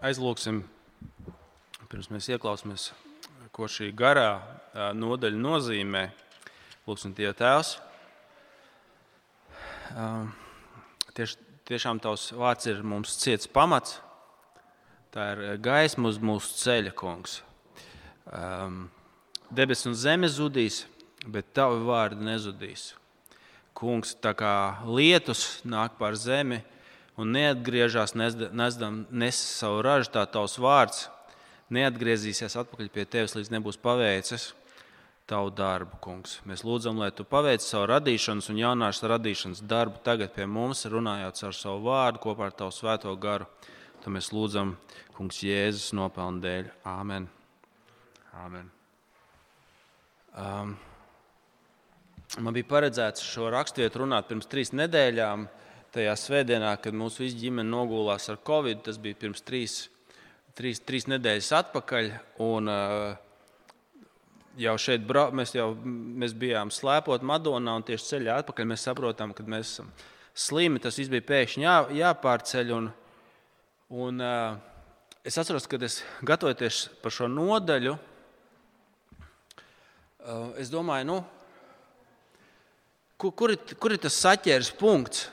aizlūksim, pirms mēs ieklausāmies, ko šī garā nodaļa nozīmē. Lūksim, Tie Tēvs. Tieš, tiešām Tavs vārds ir mums ciets pamats. Tā ir gaisma uz mūsu ceļa, kungs. Debesis un zeme zudīs, bet tavi vārdi nezudīs. Kungs, tā kā lietus nāk pār zemi un neatgriežas, nesdam nes savu ražu, tā tavs vārds neatgriezīsies atpakaļ pie tevis, līdz nebūs paveicis tavu darbu, kungs. Mēs lūdzam, lai tu paveici savu radīšanas un jaunās radīšanas darbu tagad pie mums, runājot ar savu vārdu kopā ar tavu svēto garu. To mēs lūdzam, kungs, Jēzus nopelnu dēļ. Āmen! Āmen. Um, man bija paredzēts šo raksturvietu runāt pirms trīs nedēļām. Tajā svētdienā, kad mūsu ģimene nogulās ar covid, tas bija pirms trīs, trīs, trīs nedēļas atpakaļ. Un, jau šeit brau, mēs, jau, mēs bijām slēpot Madonā, un tieši ceļā atpakaļ mēs saprotam, ka mēs esam slimi. Tas viss bija pēkšņi jā, jāpārceļ. Un, un, uh, es atceros, kad es gatavoties par šo nodaļu, Uh, es domāju, nu, kur, kur, ir, kur ir tas saķers punkts?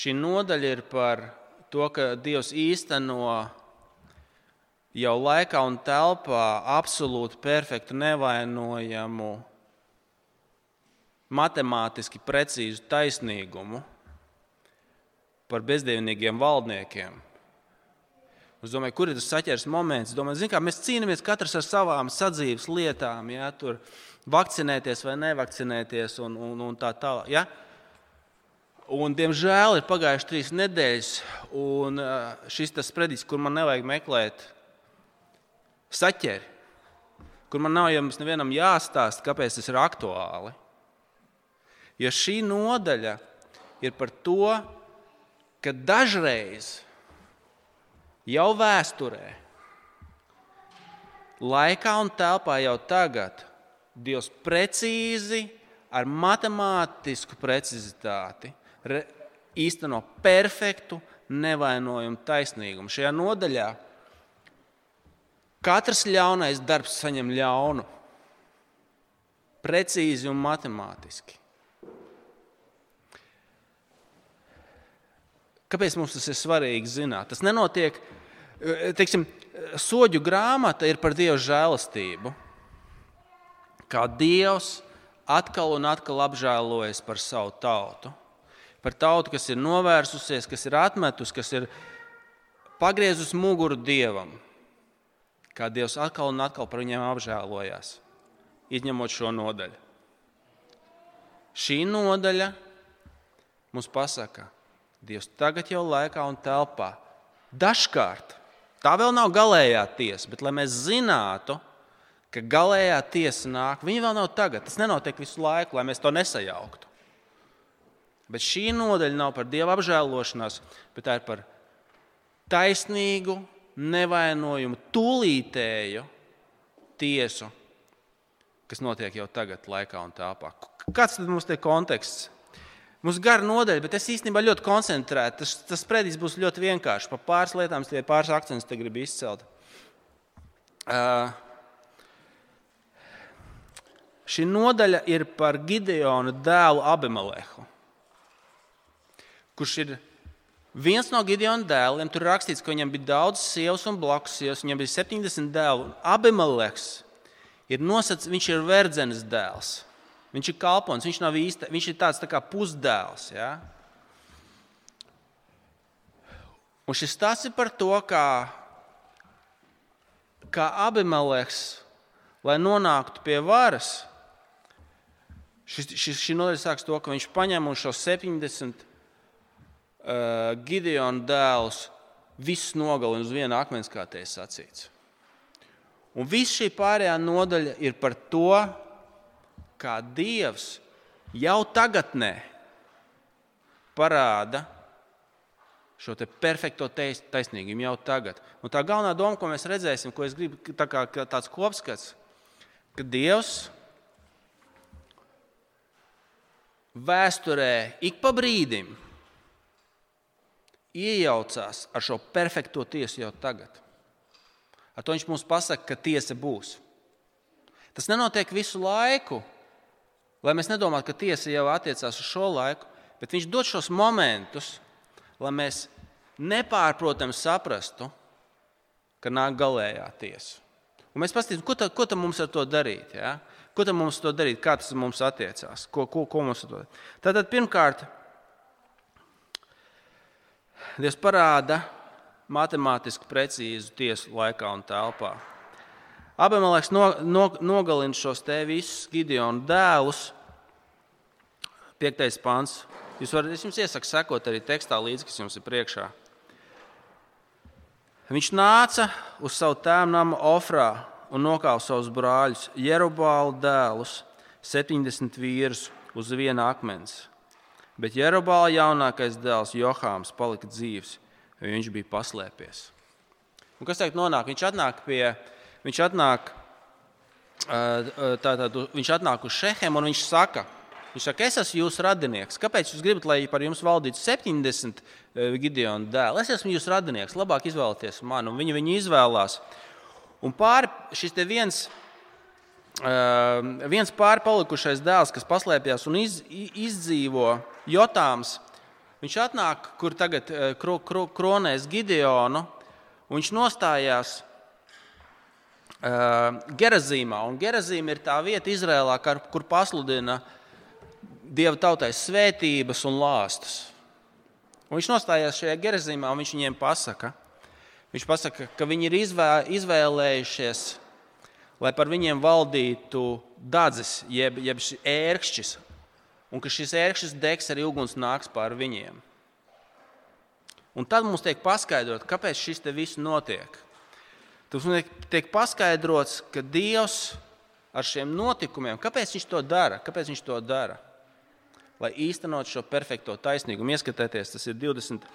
Šī nodaļa ir par to, ka Dievs īsteno jau laikā un telpā absolūti perfektu, nevainojamu, matemātiski precīzu taisnīgumu par bezdievīgiem valdniekiem. Es domāju, kur ir tas saķers moments. Domāju, kā, mēs cīnāmies katrs ar savām sadzīves lietām, ja, tur vakcinēties vai nevakcinēties un, un, un tā tālāk. Ja. Un, diemžēl ir pagājušas trīs nedēļas, un šis tas predis, kur man nevajag meklēt saķeri, kur man nav jums nevienam jāstāsta, kāpēc tas ir aktuāli. Jo šī nodaļa ir par to, ka dažreiz jau vēsturē, laikā un telpā jau tagad, Dievs precīzi, ar matemātisku precizitāti īsteno perfektu, nevainojumu taisnīgumu. Šajā nodaļā katrs ļaunais darbs saņem ļaunu, precīzi un matemātiski. Kāpēc mums tas ir svarīgi zināt? Tas nenotiek, teiksim, soļu grāmata ir par Dieva žēlastību. Kā Dievs atkal un atkal apžēlojas par savu tautu. Par tautu, kas ir novērsusies, kas ir atmetusi, kas ir pagriezusi muguru Dievam. Kā Dievs atkal un atkal par viņiem apžēlojās, izņemot šo nodaļu. Šī nodaļa mums pasaka, Dievs tagad jau laikā un telpā. Dažkārt tā vēl nav galējā tiesa, bet lai mēs zinātu, ka galējā tiesa nāk, viņa vēl nav tagad. Tas nenotiek visu laiku, lai mēs to nesajauktu. Bet šī nodaļa nav par dieva apžēlošanās, bet tā ir par taisnīgu, nevainojumu, tūlītēju tiesu, kas notiek jau tagad, laikā un telpā. Kāds tad mums ir konteksts? Mums ir gara nodaļa, bet es īstenībā ļoti koncentrēts. Tas, tas predis būs ļoti vienkāršs. Par pāris lietām, tie pāris akcentus te gribu izcelt. Uh, šī nodaļa ir par Gideona dēlu Abimelehu, kurš ir viens no Gideona dēliem. Tur rakstīts, ka viņam bija daudz sievas un blakus sievas. Viņam bija 70 dēlu. Abimeleks ir nosacīts, viņš ir verdzenes dēls. Viņš ir kalpons, viņš īsta, viņš ir tāds tā kā pusdēls. Ja? Un šis tas ir par to, kā, kā Abimeleks, lai nonāktu pie varas, šis, šis, šī nodaļa sākas to, ka viņš paņem šo 70 uh, Gideona dēlus visus nogalina uz viena akmens, kā te ir sacīts. Un viss šī pārējā nodaļa ir par to, kā Dievs jau tagadnē parāda šo perfekto taisnīgumu jau tagad. Un tā galvenā doma, ko mēs redzēsim, ko es gribu, tā kā tāds kopskats, ka Dievs vēsturē ik pa brīdim iejaucās ar šo perfekto tiesu jau tagad. Ar to viņš mums pasaka, ka tiesa būs. Tas nenotiek visu laiku, lai mēs nedomātu, ka tiesa jau attiecās uz šo laiku, bet viņš dod šos momentus, lai mēs nepārprotami saprastu, ka nāk galējā tiesa. Un mēs paskatīsimies, ko, ta, ko ta mums ar to darīt. Ja? Ko tam mums to darīt, kā tas mums attiecās, ko, ko, ko mums to darīt. Tātad pirmkārt, Dievs parāda matemātiski precīzu tiesu laikā un telpā. Abimeleks no, no, nogalina šos te visus Gideona dēlus. Piektais pants. Jūs varat, es jums iesaku sekot arī tekstā līdzi, kas jums ir priekšā. Viņš nāca uz savu tēvu namu Ofrā un nokāva savus brāļus, Jerubālu dēlus, 70 vīrus uz viena akmens. Bet Jerubāla jaunākais dēls Johāms palika dzīves, jo viņš bija paslēpies. Un kas tagad nonāk? Viņš atnāk pie, viņš atnāk, tātad, viņš atnāk uz Šehem un viņš saka, viņš saka, es esmu jūsu radinieks. Kāpēc jūs gribat, lai par jums valdītu 70 Gideona dēli? Es esmu jūsu radinieks, labāk izvēlieties mani. Viņi viņu izvēlās. Un pāri šis viens, viens pāri palikušais dēls, kas paslēpjas un iz, izdzīvo Jotāms, viņš atnāk, kur tagad kro, kro, kronēs Gideonu, un viņš nostājās Gerazīmā. Un Gerazīma ir tā vieta Izrēlā, kur pasludina dieva tautai svētības un lāstus. Un viņš nostājās šajā Gerazīmā un viņš viņiem pasaka, Viņš pasaka, ka viņi ir izvēlējušies, lai par viņiem valdītu dadzis, jeb, jeb ērkšķis, un ka šis ērkšķis degs arī uguns nāks pār viņiem. Un tad mums tiek paskaidrots, kāpēc šis te viss notiek. Tas mums tiek paskaidrots, ka Dievs ar šiem notikumiem, kāpēc viņš to dara? Kāpēc viņš to dara? Lai īstenot šo perfekto taisnīgumu, ieskatieties, tas ir 20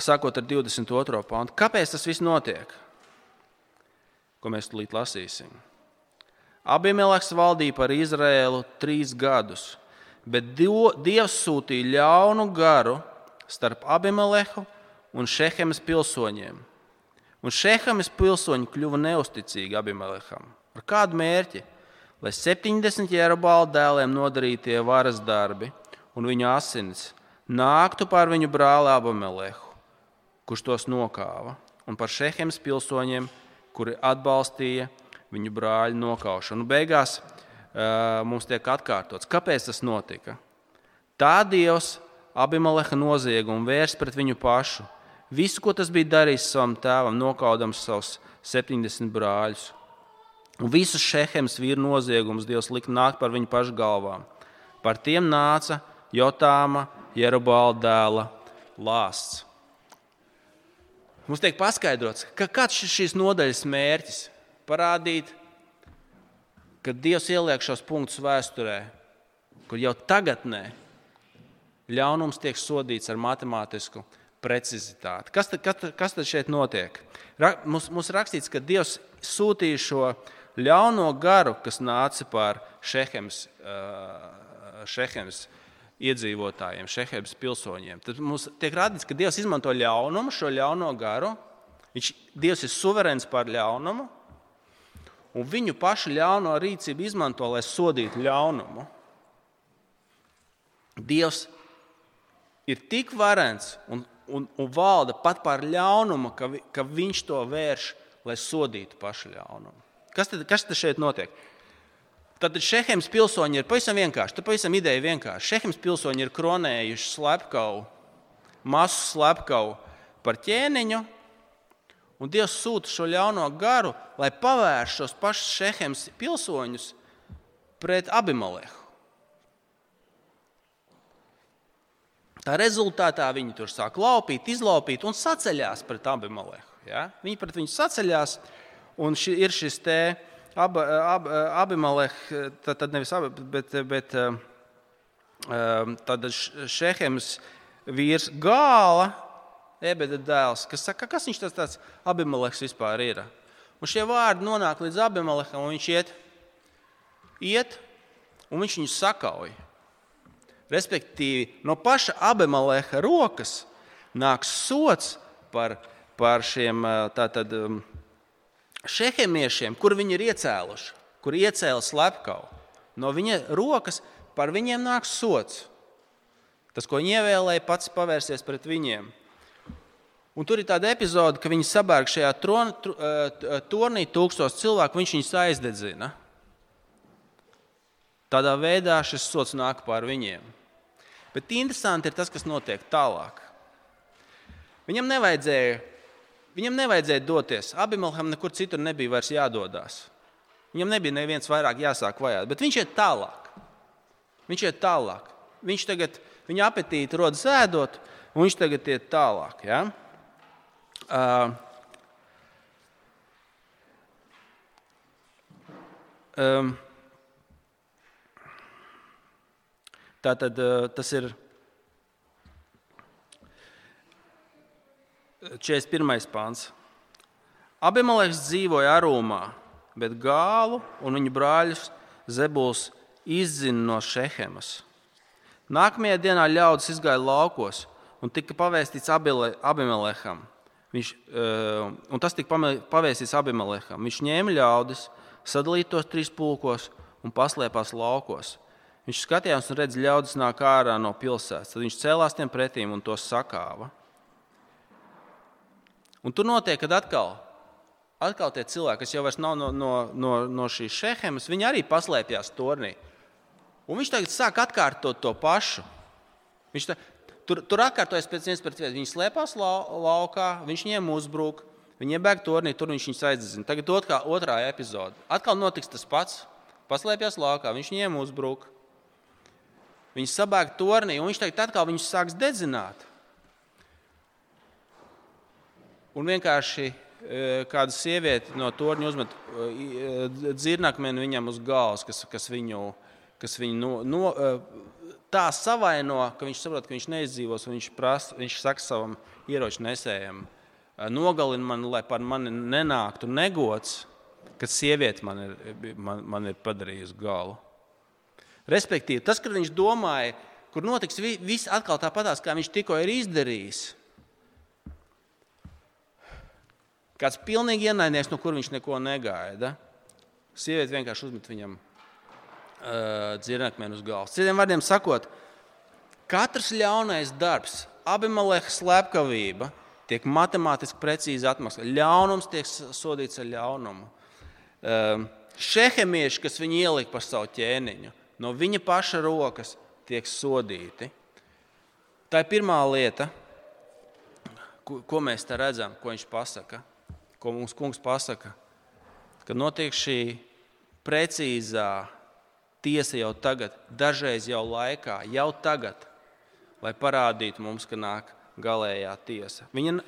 sākot ar 22. pāntu. Kāpēc tas viss notiek? Ko mēs tulīt lasīsim? Abimeleks valdīja par Izrēlu trīs gadus, bet Dievs sūtīja ļaunu garu starp Abimelehu un Šehemes pilsoņiem. Un Šehemes pilsoņi kļuva neusticīgi Abimelekam. Ar kādu mērķi? Lai 70 ierabālu dēliem nodarītie varas darbi un viņa asinis nāktu pār viņu brāli Abimelehu kurš tos nokāva, un par Šehemes pilsoņiem, kuri atbalstīja viņu brāļu nokaušanu. Beigās mums tiek atkārtots, kāpēc tas notika. Tā Dievs Abimaleha noziegumu vērs pret viņu pašu. Visu, ko tas bija darījis savam tēvam, nokaudams savus 70 brāļus. Un visus šehems vīru noziegumus Dievs lika nākt par viņu pašu galvām. Par tiem nāca Jotāma, Jerubāla dēla lāsts. Mums tiek paskaidrots, ka kāds ir šīs nodaļas mērķis - parādīt, ka Dievs ieliek šos punktus vēsturē, kur jau tagadnē ļaunums tiek sodīts ar matemātisku precizitāti. Kas tad, kas, kas tad šeit notiek? Ra, mums, mums rakstīts, ka Dievs sūtīja šo ļauno garu, kas nāca pār Šehems, Šehems iedzīvotājiem, Šehebas pilsoņiem. Tad mums tiek rādīts, ka Dievs izmanto ļaunumu, šo ļauno garu. Viņš, Dievs ir suverēns pār ļaunumu, un viņu pašu ļauno rīcību izmanto, lai sodītu ļaunumu. Dievs ir tik varens un, un, un valda pat pār ļaunumu, ka, vi, ka viņš to vērš, lai sodītu pašu ļaunumu. Kas tad, kas tad šeit notiek? Tad Šehems pilsoņi ir pavisam vienkārši. Tā pavisam ideja vienkārši. Šehems pilsoņi ir kronējuši slepkavu, masu slepkavu par ķēniņu, un Dievs sūta šo ļauno garu, lai pavērš šos pašus Šehems pilsoņus pret Abimalehu. Tā rezultātā viņi tur sāk laupīt, izlaupīt un saceļās pret Abimalehu. Ja? Viņi pret viņu saceļās, un ši, ir šis te ab, ab, Abimelech, tad, tad nevis abi, bet, bet tad Šehems vīrs Gāla, Ebeda dēls, kas saka, kas viņš tas tāds Abimelechs vispār ir. Un šie vārdi nonāk līdz Abimelecham, un viņš iet, iet un viņš viņu sakauj. Respektīvi, no paša Abimeleha rokas nāks sots par, par šiem tātad, šehemiešiem, kur viņi ir iecēluši, kur iecēla slepkavu. No viņa rokas par viņiem nāks sots. Tas, ko viņi ievēlēja, pats pavērsies pret viņiem. Un tur ir tāda epizode, ka viņi sabērg šajā turnī tūkstošus cilvēku, viņš viņus aizdedzina. Tādā veidā šis sots nāk pār viņiem. Bet interesanti ir tas, kas notiek tālāk. Viņam nevajadzēja, viņam nevajadzēja doties. Abimelham nekur citur nebija vairs jādodas. Viņam nebija neviens vairāk jāsāk vajāt, bet viņš iet tālāk. Viņš iet tālāk. Viņš tagad, viņa apetīti rodas ēdot, un viņš tagad iet tālāk. Ja? Uh, um, tā tad uh, tas ir 41. pāns. Abimeleks dzīvoja Arūmā, bet gālu un viņa brāļus Zebuls izzina no Šehemas. Nākamajā dienā ļaudis izgāja laukos un tika pavēstīts Abimelekam. Viņš, uh, un tas tika pavēstīts Abimelekam. Viņš ņēma ļaudis, sadalīja tos trīs pulkos un paslēpās laukos. Viņš skatījās un redzēja, ļaudis nāk ārā no pilsētas. Tad viņš cēlās tiem pretīm un tos sakāva. Un tur notiek, kad atkal, atkal tie cilvēki, kas jau nav no, no, no, no šīs šehemas, viņi arī paslēpjas turnī. Un viņš tagad sāk atkārtot to pašu. Viņš tā, Tur, tur atkārtojas pēc viens pret vienu. Viņi slēpās laukā, viņš viņiem uzbrūk, viņi iebēg turnī, tur viņš viņus aizdedzina. Tagad otrā, otrā epizode. Atkal notiks tas pats. Paslēpjas laukā, viņš viņiem uzbrūk. Viņi sabēg turnī, un viņš tagad atkal viņus sāks dedzināt. Un vienkārši e, kāda sieviete no torņa uzmet e, e, dzirnakmeni viņam uz galvas, kas, kas viņu, kas viņu no, no, tā savaino, ka viņš saprot, ka viņš neizdzīvos. Viņš, prasa, viņš saka savam ieroču nesējam, nogalini mani, lai par mani nenāktu negods, kad sieviete man ir, man, man ir padarījusi galu. Respektīvi, tas, kad viņš domāja, kur notiks viss atkal tāpatās, kā viņš tikko ir izdarījis. Kāds pilnīgi ienaidnieks, no kur viņš neko negaida. Sieviete vienkārši uzmet viņam uh, dzirnakmeni uz galvas. Citiem vārdiem sakot, katrs ļaunais darbs, abimelēka slepkavība tiek matemātiski precīzi atmaksāta. Ļaunums tiek sodīts ar ļaunumu. Uh, Šehemieši, kas viņu ielika par savu ķēniņu, no viņa paša rokas tiek sodīti. Tā ir pirmā lieta, ko, ko mēs te redzam, ko viņš pasaka, ko mums kungs pasaka. Kad notiek šī precīzā tiesa jau tagad, dažreiz jau laikā, jau tagad, lai parādītu mums, ka nāk galējā tiesa. Viņa,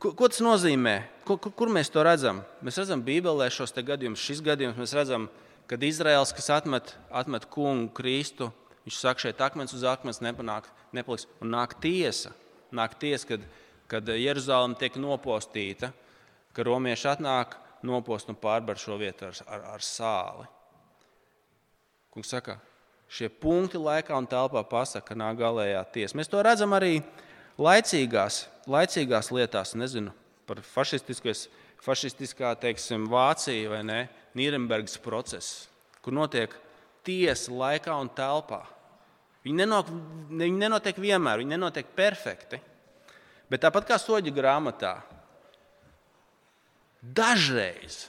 ko, ko tas nozīmē? Kur, kur mēs to redzam? Mēs redzam Bībelē šos gadījumus. Šis gadījums mēs redzam, kad Izraels, kas atmet, atmet kungu Kristu, viņš saka, šeit akmens uz akmens nepanāk, nepaliks. Un nāk tiesa, nāk tiesa kad, kad Jeruzalem tiek nopostīta, ka romieši atnāk, nopost un pārbar šo vietu ar, ar, ar sāli. Kungs saka, šie punkti laikā un telpā pasaka, ka nāk galējā tiesa. Mēs to redzam arī laicīgās, laicīgās lietās, nezinu, par fašistiskā, teiksim, Vācija vai ne, Nīrenbergas process, kur notiek tiesa laikā un telpā. Viņi, nenok, viņi nenotiek vienmēr, viņi nenotiek perfekti. Bet tāpat kā soļu grāmatā, dažreiz,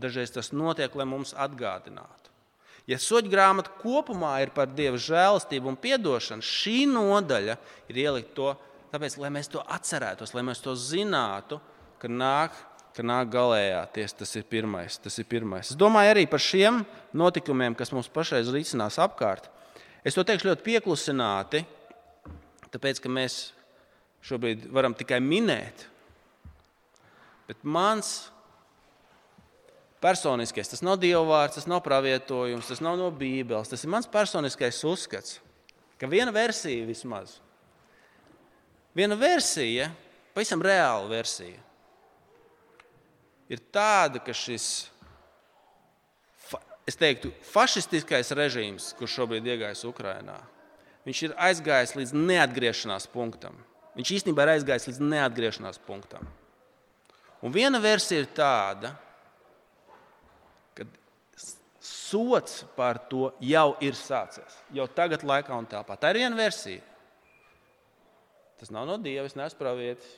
dažreiz tas notiek, lai mums atgādinātu Ja soļu grāmata kopumā ir par Dieva žēlastību un atdošanu, šī nodaļa ir ielikt to, tāpēc, lai mēs to atcerētos, lai mēs to zinātu, ka nāk, ka nāk galējā tiesa. Tas ir pirmais. Tas ir pirmais. Es domāju arī par šiem notikumiem, kas mums pašreiz risinās apkārt. Es to teikšu ļoti pieklusināti, tāpēc, ka mēs šobrīd varam tikai minēt. Bet mans personiskais. Tas nav dievvvārds, tas nav pravietojums, tas nav no Bībeles. Tas ir mans personiskais uzskats, ka viena versija vismaz, viena versija, pavisam reāla versija, ir tāda, ka šis, teiktu, fašistiskais režīms, kurš šobrīd iegājis Ukrajinā, viņš ir aizgājis līdz neatgriešanās punktam. Viņš īstenībā ir aizgājis līdz neatgriešanās punktam. Un viena versija ir tāda, ka sots par to jau ir sācies. Jau tagad, laikā un telpā. Tā ir viena versija. Tas nav no Dieva, es neesmu pravietis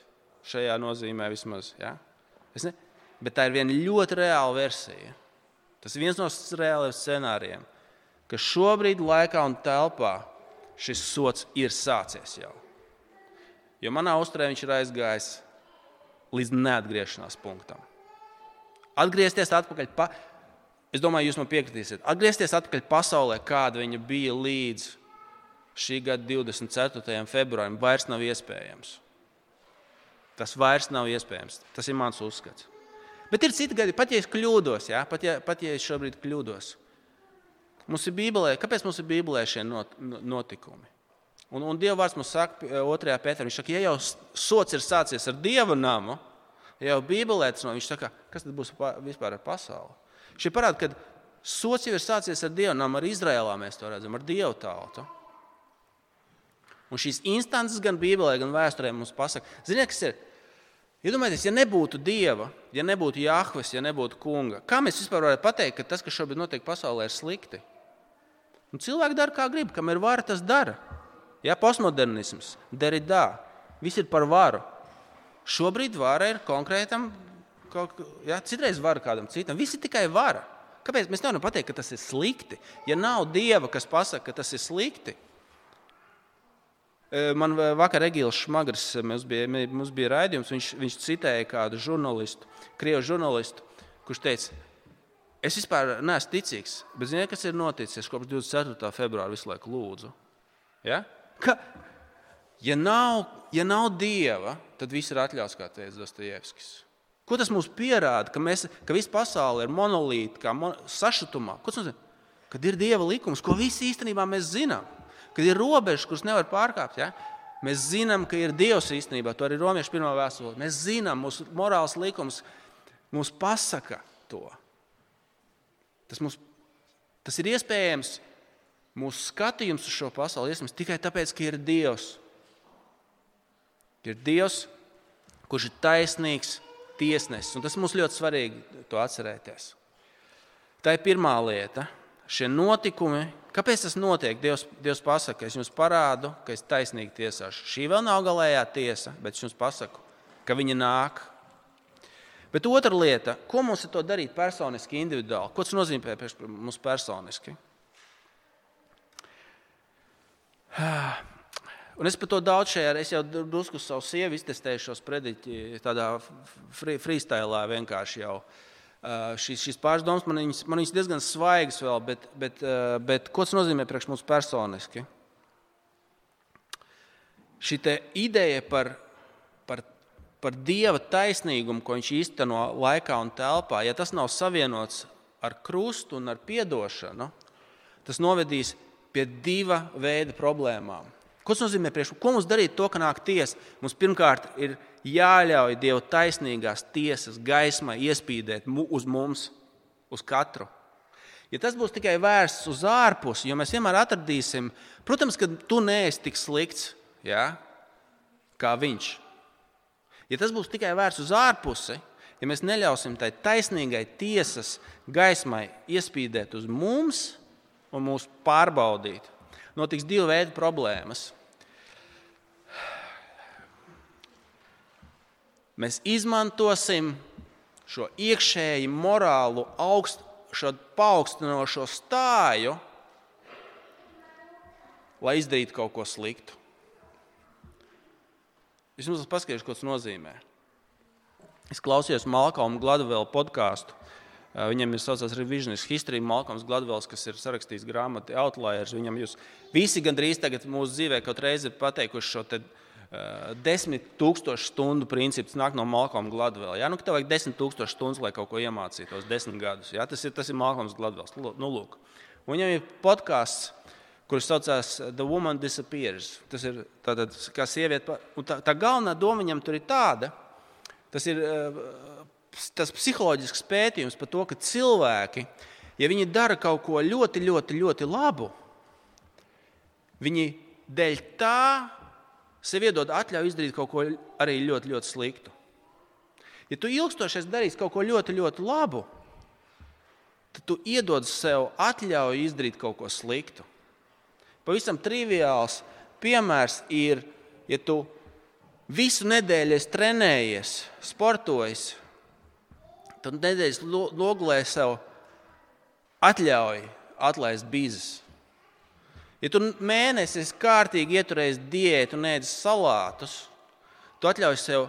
šajā nozīmē vismaz. Ja? Ne, bet tā ir viena ļoti reāla versija. Tas ir viens no reāliem scenārijiem, ka šobrīd, laikā un telpā, šis sots ir sācies jau. Jo manā uzturē viņš ir aizgājis līdz neatgriešanās punktam. Atgriezties atpakaļ, pa... es domāju, jūs man piekritīsiet, atgriezties atpakaļ pasaulē, kāda viņa bija līdz šī gada 24. februārim, vairs nav iespējams. Tas vairs nav iespējams. Tas ir mans uzskats. Bet ir citi gadi, pat ja es kļūdos, ja? pat, ja, pat ja es šobrīd kļūdos. Mums ir Bībelē, kāpēc mums ir Bībelē šie notikumi? Un, un Dieva vārds mums saka, 2. pētā, viņš saka, ja jau sots ir sācies ar Dieva namu, ja jau Bībelē tas no viņš saka, kas tad būs vispār ar pasauli? Šī parāda, ka sots jau ir sācies ar Dieva namu, ar Izrēlā mēs to redzam, ar Dievu tautu. Un šīs instances gan Bībelē, gan vēsturē mums pasaka, ziniet, kas ir? Iedomājieties, ja nebūtu Dieva, ja nebūtu Jāhves, ja nebūtu Kunga, kā mēs vispār varētu pateikt, ka tas, kas šobrīd notiek pasaulē, ir slikti? Un cilvēki dara, kā grib, kam ir vara, tas dara. Ja, postmodernisms, deridā, viss ir par varu. Šobrīd vara ir konkrētam, ja, citreiz vara kādam citam. Viss ir tikai vara. Kāpēc mēs nevaram pateikt, ka tas ir slikti? Ja nav dieva, kas pasaka, ka tas ir slikti, e, Man vakar Egīls Šmagrs, mums bija, mums bija raidījums, viņš, viņš citēja kādu žurnālistu, krievu žurnālistu, kurš teica, es vispār neesmu ticīgs, bet ziniet, kas ir noticis kopš 24. februāra visu laiku lūdzu. Ja? Ka, ja, nav, ja nav dieva, tad viss ir atļauts, kā teica Dostojevskis. Ko tas mums pierāda? Ka, mēs, ka visa pasaule ir monolīta, kā mon, sašutumā. Ko tas nozīmē? Kad ir dieva likums, ko visi īstenībā mēs zinām, kad ir robežas, kuras nevar pārkāpt. Ja? Mēs zinām, ka ir Dievs īstenībā. To arī Romiešu pirmā vēstule. Mēs zinām, mūsu morāls likums mums pasaka to. Tas, mums, tas ir iespējams mūsu skatījums uz šo pasauli iespējams tikai tāpēc, ka ir Dievs. Ir Dievs, kurš ir taisnīgs tiesnesis. Un tas mums ļoti svarīgi to atcerēties. Tā ir pirmā lieta. Šie notikumi, kāpēc tas notiek? Dievs, Dievs pasaka, es jums parādu, ka es taisnīgi tiesāšu. Šī vēl nav galējā tiesa, bet es jums pasaku, ka viņa nāk. Bet otra lieta, ko mums ir to darīt personiski, individuāli? Ko tas nozīmē mums personiski? Un es par to daudz šajā, es jau drusku savu sievu iztestēju šos prediķi tādā freestylā vienkārši jau. Šīs pāris domas man viņas, man viņas diezgan svaigas vēl, bet, bet, bet ko tas nozīmē priekš mums personiski? Šī ideja par, par, par dieva taisnīgumu, ko viņš īsteno laikā un telpā, ja tas nav savienots ar krustu un ar atdošanu, tas novedīs pie diva veida problēmām. Ko tas nozīmē? Priekš, ko mums darīt, to, ka nāk tiesa? Mums pirmkārt ir jāļauj Dieva taisnīgās tiesas gaismai iespīdēt uz mums, uz katru. Ja tas būs tikai vērsts uz ārpusi, jo mēs vienmēr atradīsim, protams, ka tu neesi tik slikts ja, kā viņš. Ja tas būs tikai vērsts uz ārpusi, ja mēs neļausim tai taisnīgai tiesas gaismai iespīdēt uz mums, un mūs pārbaudīt, notiks divu veidu problēmas. Mēs izmantosim šo iekšēji morālu, augst, šo paaugstinošo stāju, lai izdarītu kaut ko sliktu. Es jums paskaidrošu, ko tas nozīmē. Es klausījos Malcolm Gladwell podkāstu Viņam ir saucās Revisionist History, Malcolms Gladwells, kas ir sarakstījis grāmatu Outliers. Viņam jūs visi gandrīz tagad mūsu dzīvē kaut reizi ir pateikuši šo te, uh, desmit tūkstošu stundu principu. Tas nāk no Malcolma Gladwella. Ja? Nu, tev vajag desmit tūkstošu stundas, lai kaut ko iemācītos, desmit gadus. Ja? Tas ir, tas ir Malcolms Gladwells. Nu, lūk. Un viņam ir podkāsts kurš saucās The Woman Disappears. Tas ir tātad, kā sieviete. Tā, tā galvenā doma viņam tur ir tāda, tas ir tas psiholoģisks pētījums par to, ka cilvēki, ja viņi dara kaut ko ļoti, ļoti, ļoti labu, viņi dēļ tā sev iedod atļauju izdarīt kaut ko arī ļoti, ļoti sliktu. Ja tu ilgstoši darīsi kaut ko ļoti, ļoti labu, tad tu iedod sev atļauju izdarīt kaut ko sliktu. Pavisam triviāls piemērs ir, ja tu visu nedēļu trenējies, sportojis, tad nedēļas loglē sev atļauj atlaist bīzes. Ja tu mēnesi esi kārtīgi ieturējis diētu un ēdis salātus, tu atļauj sev,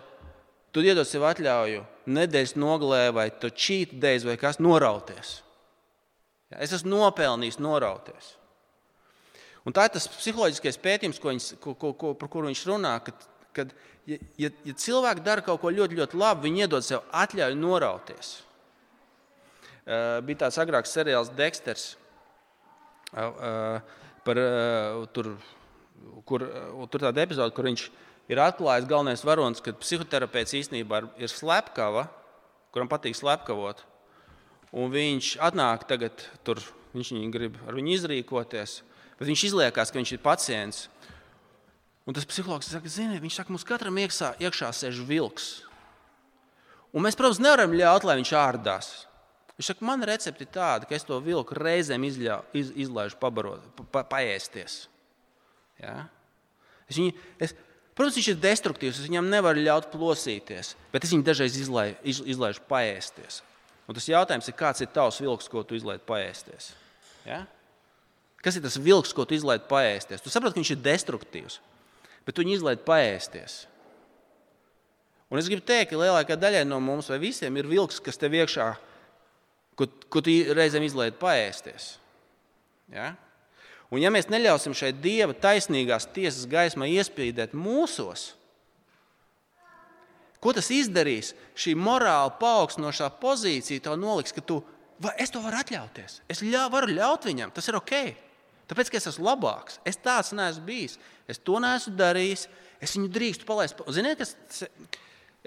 tu iedod sev atļauju nedēļas nogalē vai tu cheat days vai kas norauties. Es esmu nopelnījis norauties. Un tā ir tas psiholoģiskais pētījums, ko viņš, ko, ko, ko, par kuru viņš runā. Kad, kad, ja, ja, ja cilvēki dara kaut ko ļoti, ļoti labu, viņi iedod sev atļauju norauties. Uh, bija tāds agrāks seriāls Dexters. Uh, uh, par, uh, tur, kur, uh, tur tāda epizode, kur viņš ir atklājis galvenais varonis, ka psihoterapeits īstenībā ir slepkava, kuram patīk slepkavot. Un viņš atnāk tagad tur, viņš grib ar viņu izrīkoties, bet viņš izliekās, ka viņš ir pacients. Un tas psihologs saka, zini, viņš saka, mums katram iekšā, iekšā sēž vilks. Un mēs, protams, nevaram ļaut, lai viņš ārdās. Viņš saka, man recepte ir tāda, ka es to vilku reizēm izļau, iz, izlaižu pabarot, pa, paēsties. Ja? Es viņu, es, protams, viņš ir destruktīvs, es viņam nevaru ļaut plosīties, bet es viņu dažreiz izlai, iz, izlaižu paēsties. Un tas jautājums ir, kāds ir tavs vilks, ko tu izlaiž paēsties? Ja? Kas ir tas vilks, ko tu izlaiž paēsties? Tu saproti, ka viņš ir destruktīvs, bet tu viņu izlaiž paēsties. Un es gribu teikt, ka lielākā daļai no mums, vai visiem, ir vilks, kas tev iekšā, ko, ko tu reizēm izlaiž paēsties. Ja? Un ja mēs neļausim šai dieva taisnīgās tiesas gaismai iespīdēt mūsos, Ko tas izdarīs? Šī morāli paaugstinošā pozīcija tev noliks, ka tu, vai, es to varu atļauties. Es ļau, varu ļaut viņam, tas ir ok. Tāpēc, ka es esmu labāks, es tāds neesmu bijis, es to neesmu darījis, es viņu drīkstu palaist. Ziniet, kas,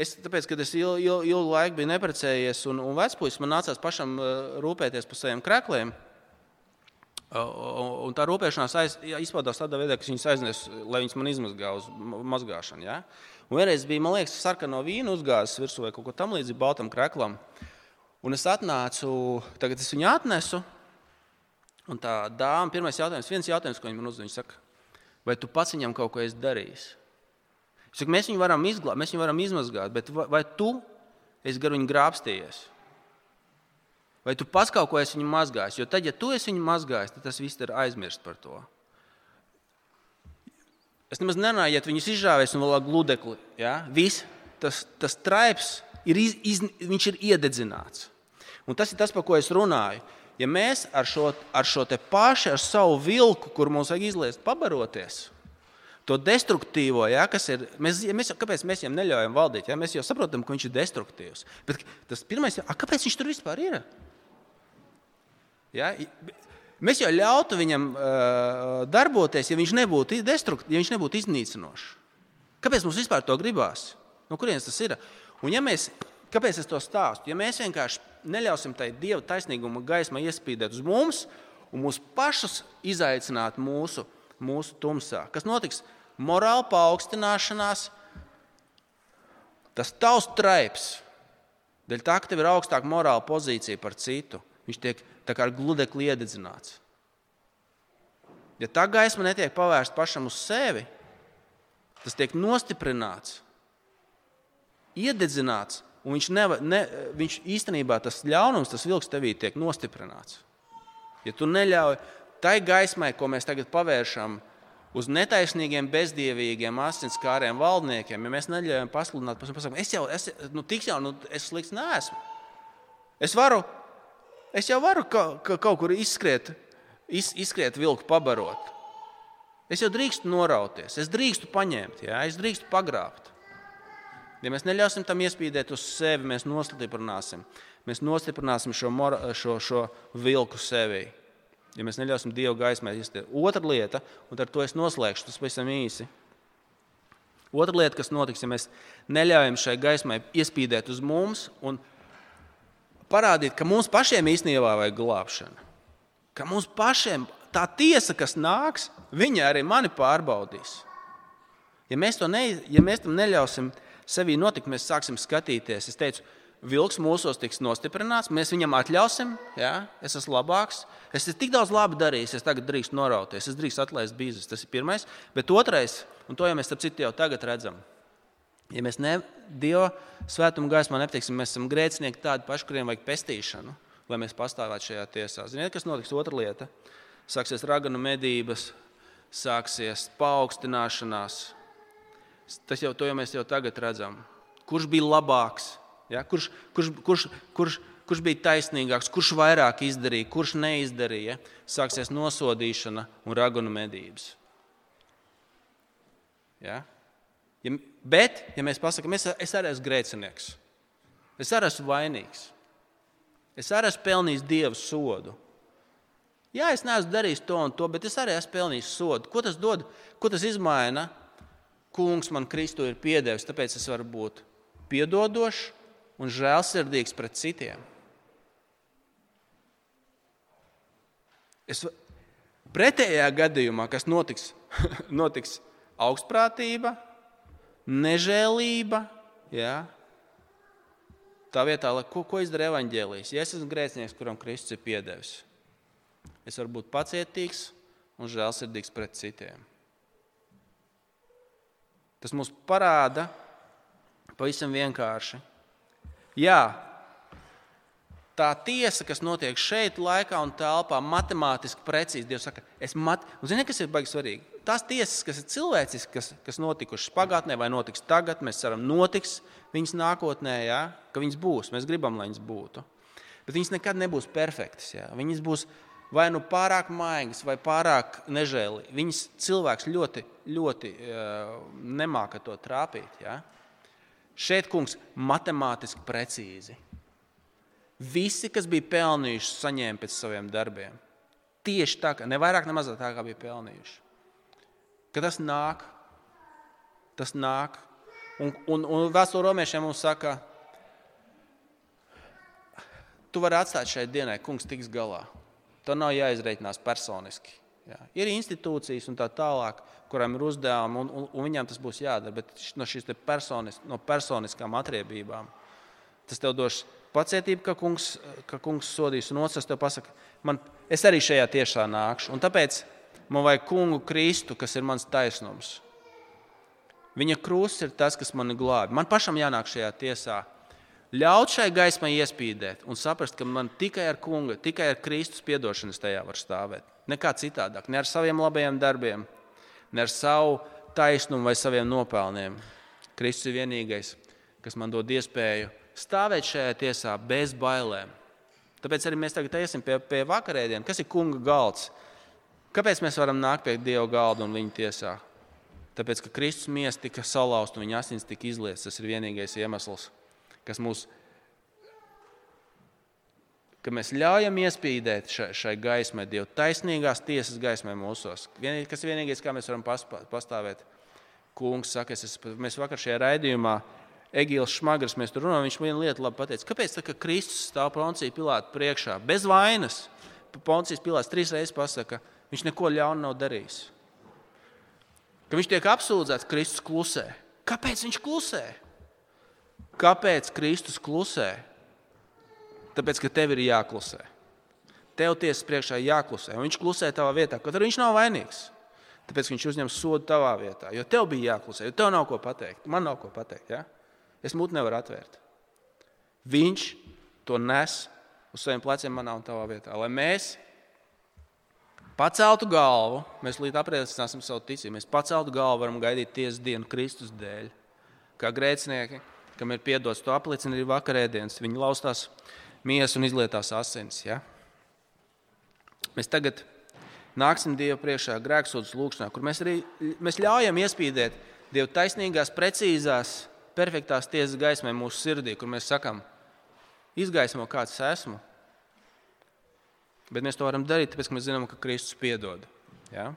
es, tāpēc, kad es ilgu, ilgu, ilgu laiku biju neprecējies un, un vecpuisis, man nācās pašam uh, rūpēties par saviem krēkliem. Un tā rūpēšanās aiz, izpaudās tādā veidā, ka viņas aiznes, lai viņas man izmazgā uz mazgāšanu. Ja? Un vienreiz bija, man liekas, sarkano vīnu uzgāzis virsū vai kaut ko tamlīdzīgu baltam kreklam. Un es atnācu, tagad es viņu atnesu. Un tā dāma, pirmais jautājums, viens jautājums, ko viņa man uzdeva, viņa saka, vai tu pats viņam kaut ko esi darījis? Saku, mēs viņu varam izglābt, mēs viņu varam izmazgāt, bet vai, vai tu esi gar viņu grābstījies? Vai tu pats kaut ko esi viņu mazgājis? Jo tad, ja tu esi viņu mazgājis, tad tas viss ir aizmirst par to. Es nemaz nerunāju, ja viņus izžāvēs un vēl gludekli. Ja? Viss tas, tas traips ir, iz, iz, ir iededzināts. Un tas ir tas, par ko es runāju. Ja mēs ar šo, ar šo pašu, ar savu vilku, kur mums vajag izliest, pabaroties, to destruktīvo, ja, kas ir, mēs, ja mēs, kāpēc mēs viņam neļaujam valdīt? Ja? Mēs jau saprotam, ka viņš ir destruktīvs. Bet tas pirmais, a, kāpēc viņš tur vispār ir? Ja? Mēs jau ļautu viņam uh, darboties, ja viņš nebūtu destruktīvs, ja viņš nebūtu iznīcinošs. Kāpēc mums vispār to gribās? No kurienes tas ir? Un ja mēs, kāpēc es to stāstu? Ja mēs vienkārši neļausim tai dieva taisnīguma gaismai iespīdēt uz mums un mūs pašus izaicināt mūsu, mūsu tumsā, kas notiks? Morāla paaugstināšanās, tas tavs traips, dēļ tā, ka tev ir augstāka morāla pozīcija par citu, viņš tiek ar gludekli iededzināts. Ja tā gaisma netiek pavērsta pašam uz sevi, tas tiek nostiprināts, iededzināts, un viņš, neva, ne, viņš īstenībā tas ļaunums, tas vilks tevī tiek nostiprināts. Ja tu neļauj tai gaismai, ko mēs tagad pavēršam uz netaisnīgiem, bezdievīgiem, asinskāriem valdniekiem, ja mēs neļaujam pasludināt par sevi, es jau es, nu, tik jau nu, es slikts neesmu. Es varu Es jau varu ka, ka kaut kur izskriet, iz, izskriet vilku pabarot. Es jau drīkstu norauties, es drīkstu paņemt, jā, es drīkstu pagrābt. Ja mēs neļausim tam iespīdēt uz sevi, mēs nostiprināsim, mēs nostiprināsim šo, mora, šo, šo vilku sevī. Ja mēs neļausim Dievu gaismai iztiet. Otra lieta, un ar to es noslēgšu, tas pavisam īsi. Otra lieta, kas notiks, ja mēs neļaujam šai gaismai iespīdēt uz mums un parādīt, ka mums pašiem īstenībā vajag glābšanu. Ka mums pašiem tā tiesa, kas nāks, viņa arī mani pārbaudīs. Ja mēs, ne, ja mēs tam neļausim sevī notikt, mēs sāksim skatīties. Es teicu, vilks mūsos tiks nostiprināts, mēs viņam atļausim, ja, es esmu labāks. Es esmu tik daudz labi darījis, es tagad drīkstu norauties, es drīkstu atlaist bīzus. Tas ir pirmais. Bet otrais, un to jau mēs citu jau tagad redzam, ja mēs ne, Dieva svētuma gaismā nepateiksim, mēs esam grēcinieki tādi paši, kuriem vajag pestīšanu, lai mēs pastāvētu šajā tiesā. Ziniet, kas notiks? Otra lieta - sāksies raganu medības, sāksies paaugstināšanās. Tas jau, jau mēs jau tagad redzam. Kurš bija labāks? Ja? Kurš, kurš, kurš, kurš, kurš bija taisnīgāks, kurš vairāk izdarīja, kurš neizdarīja, sāksies nosodīšana un ragunu medības. Ja? Ja, bet, ja mēs pasakām, es, es arī esmu grēcinieks, es arī esmu vainīgs, es arī esmu pelnījis dievu sodu. Jā, es neesmu darījis to un to, bet es arī esmu pelnījis sodu. Ko tas dod? Ko tas izmaina? Kungs man Kristu ir piedevis, tāpēc es varu būt piedodošs un žēlsirdīgs pret citiem. Es, pretējā gadījumā, kas notiks, notiks augstprātība, nežēlība. Ja? Tā vietā, ko, ko izdara evaņģēlijas? Ja es esmu grēcinieks, kuram Kristus ir piedevis, es varu būt pacietīgs un žēlsirdīgs pret citiem. Tas mums parāda pavisam vienkārši, Jā, tā tiesa, kas notiek šeit, laikā un telpā, matemātiski precīzi. Dievs saka, es mat... un zini, kas ir baigi svarīgi? Tās tiesas, kas ir cilvēciskas, kas, kas notikušas pagātnē vai notiks tagad, mēs ceram, notiks viņas nākotnē, jā, ka viņas būs. Mēs gribam, lai viņas būtu. Bet viņas nekad nebūs perfektas. Jā. Viņas būs vai nu pārāk maigas, vai pārāk nežēlīgas. Viņas cilvēks ļoti, ļoti uh, nemāca to trāpīt. Jā. Šeit, kungs, matemātiski precīzi. Visi, kas bija pelnījuši, saņēma pēc saviem darbiem. Tieši tā, ne vairāk, ne mazāk tā, kā bija pelnījuši. Kad tas nāk, tas nāk. Un, un, un vēsture romiešiem mums saka, tu vari atstāt šai dienai, kungs tiks galā. To nav jāizreikinās personiski. Jā. Ir institūcijas un tā tālāk, kurām ir uzdevumi, un, un, un viņām tas būs jādara. Bet no šīs personis, no personiskām atriebībām tas tev dos pacietību, ka kungs, ka kungs sodīs, un otrs tev pasaka, man, es arī šajā tiešā nākšu. Un tāpēc man vajag kungu Kristu, kas ir mans taisnums. Viņa krusts ir tas, kas mani glābi. Man pašam jānāk šajā tiesā. Ļaut šai gaismai iespīdēt un saprast, ka man tikai ar kungu, tikai ar Kristus piedošanas tajā var stāvēt. Nekā citādāk, ne ar saviem labajiem darbiem, ne ar savu taisnumu vai saviem nopelniem. Kristus ir vienīgais, kas man dod iespēju stāvēt šajā tiesā bez bailēm. Tāpēc arī mēs tagad iesim pie, pie vakarēdienas, kas ir kunga galds. Kāpēc mēs varam nākt pie Dieva galda un viņa tiesā? Tāpēc, ka Kristus miesa tika salauzta un viņa asins tika izlietas. Tas ir vienīgais iemesls, kas mūs ka mēs ļaujam iespīdēt šai, šai gaismai, Dieva taisnīgās tiesas gaismai mūsos. Vienīgais, kas vienīgais, kā mēs varam pastāvēt. Kungs saka, es, mēs vakar šajā raidījumā, Egīls Šmagars, mēs tur runājam, viņš vienu lietu labi pateica. Kāpēc tā, ka Kristus stāv Poncija Pilāta priekšā bez vainas? Poncijas Pilāts trīs reizes pasaka, viņš neko ļaunu nav darījis. Ka viņš tiek apsūdzēts, Kristus klusē. Kāpēc viņš klusē? Kāpēc Kristus klusē? Tāpēc, ka tev ir jāklusē. Tev tiesas priekšā jāklusē. Viņš klusē tavā vietā, kaut arī viņš nav vainīgs. Tāpēc viņš uzņem sodu tavā vietā. Jo tev bija jāklusē, jo tev nav ko pateikt. Man nav ko pateikt. Ja? Es mutu nevaru atvērt. Viņš to nes uz saviem pleciem manā un tavā vietā. Lai mēs paceltu galvu, mēs līdz apliecināsim savu ticību. Mēs paceltu galvu, varam gaidīt tiesas dienu Kristus dēļ. Kā grēcinieki, kam ir piedots, to apliecina arī vakarēdienas. Viņi laustās miesu un izlietās asins. Ja? Mēs tagad nāksim Dieva priekšā grēksodas lūgšanā, kur mēs arī mēs ļaujam iespīdēt Dieva taisnīgās, precīzās, perfektās tiesas gaismai mūsu sirdī, kur mēs sakām, izgaismo kāds esmu. Bet mēs to varam darīt, tāpēc ka mēs zinām, ka Kristus piedod. Ja?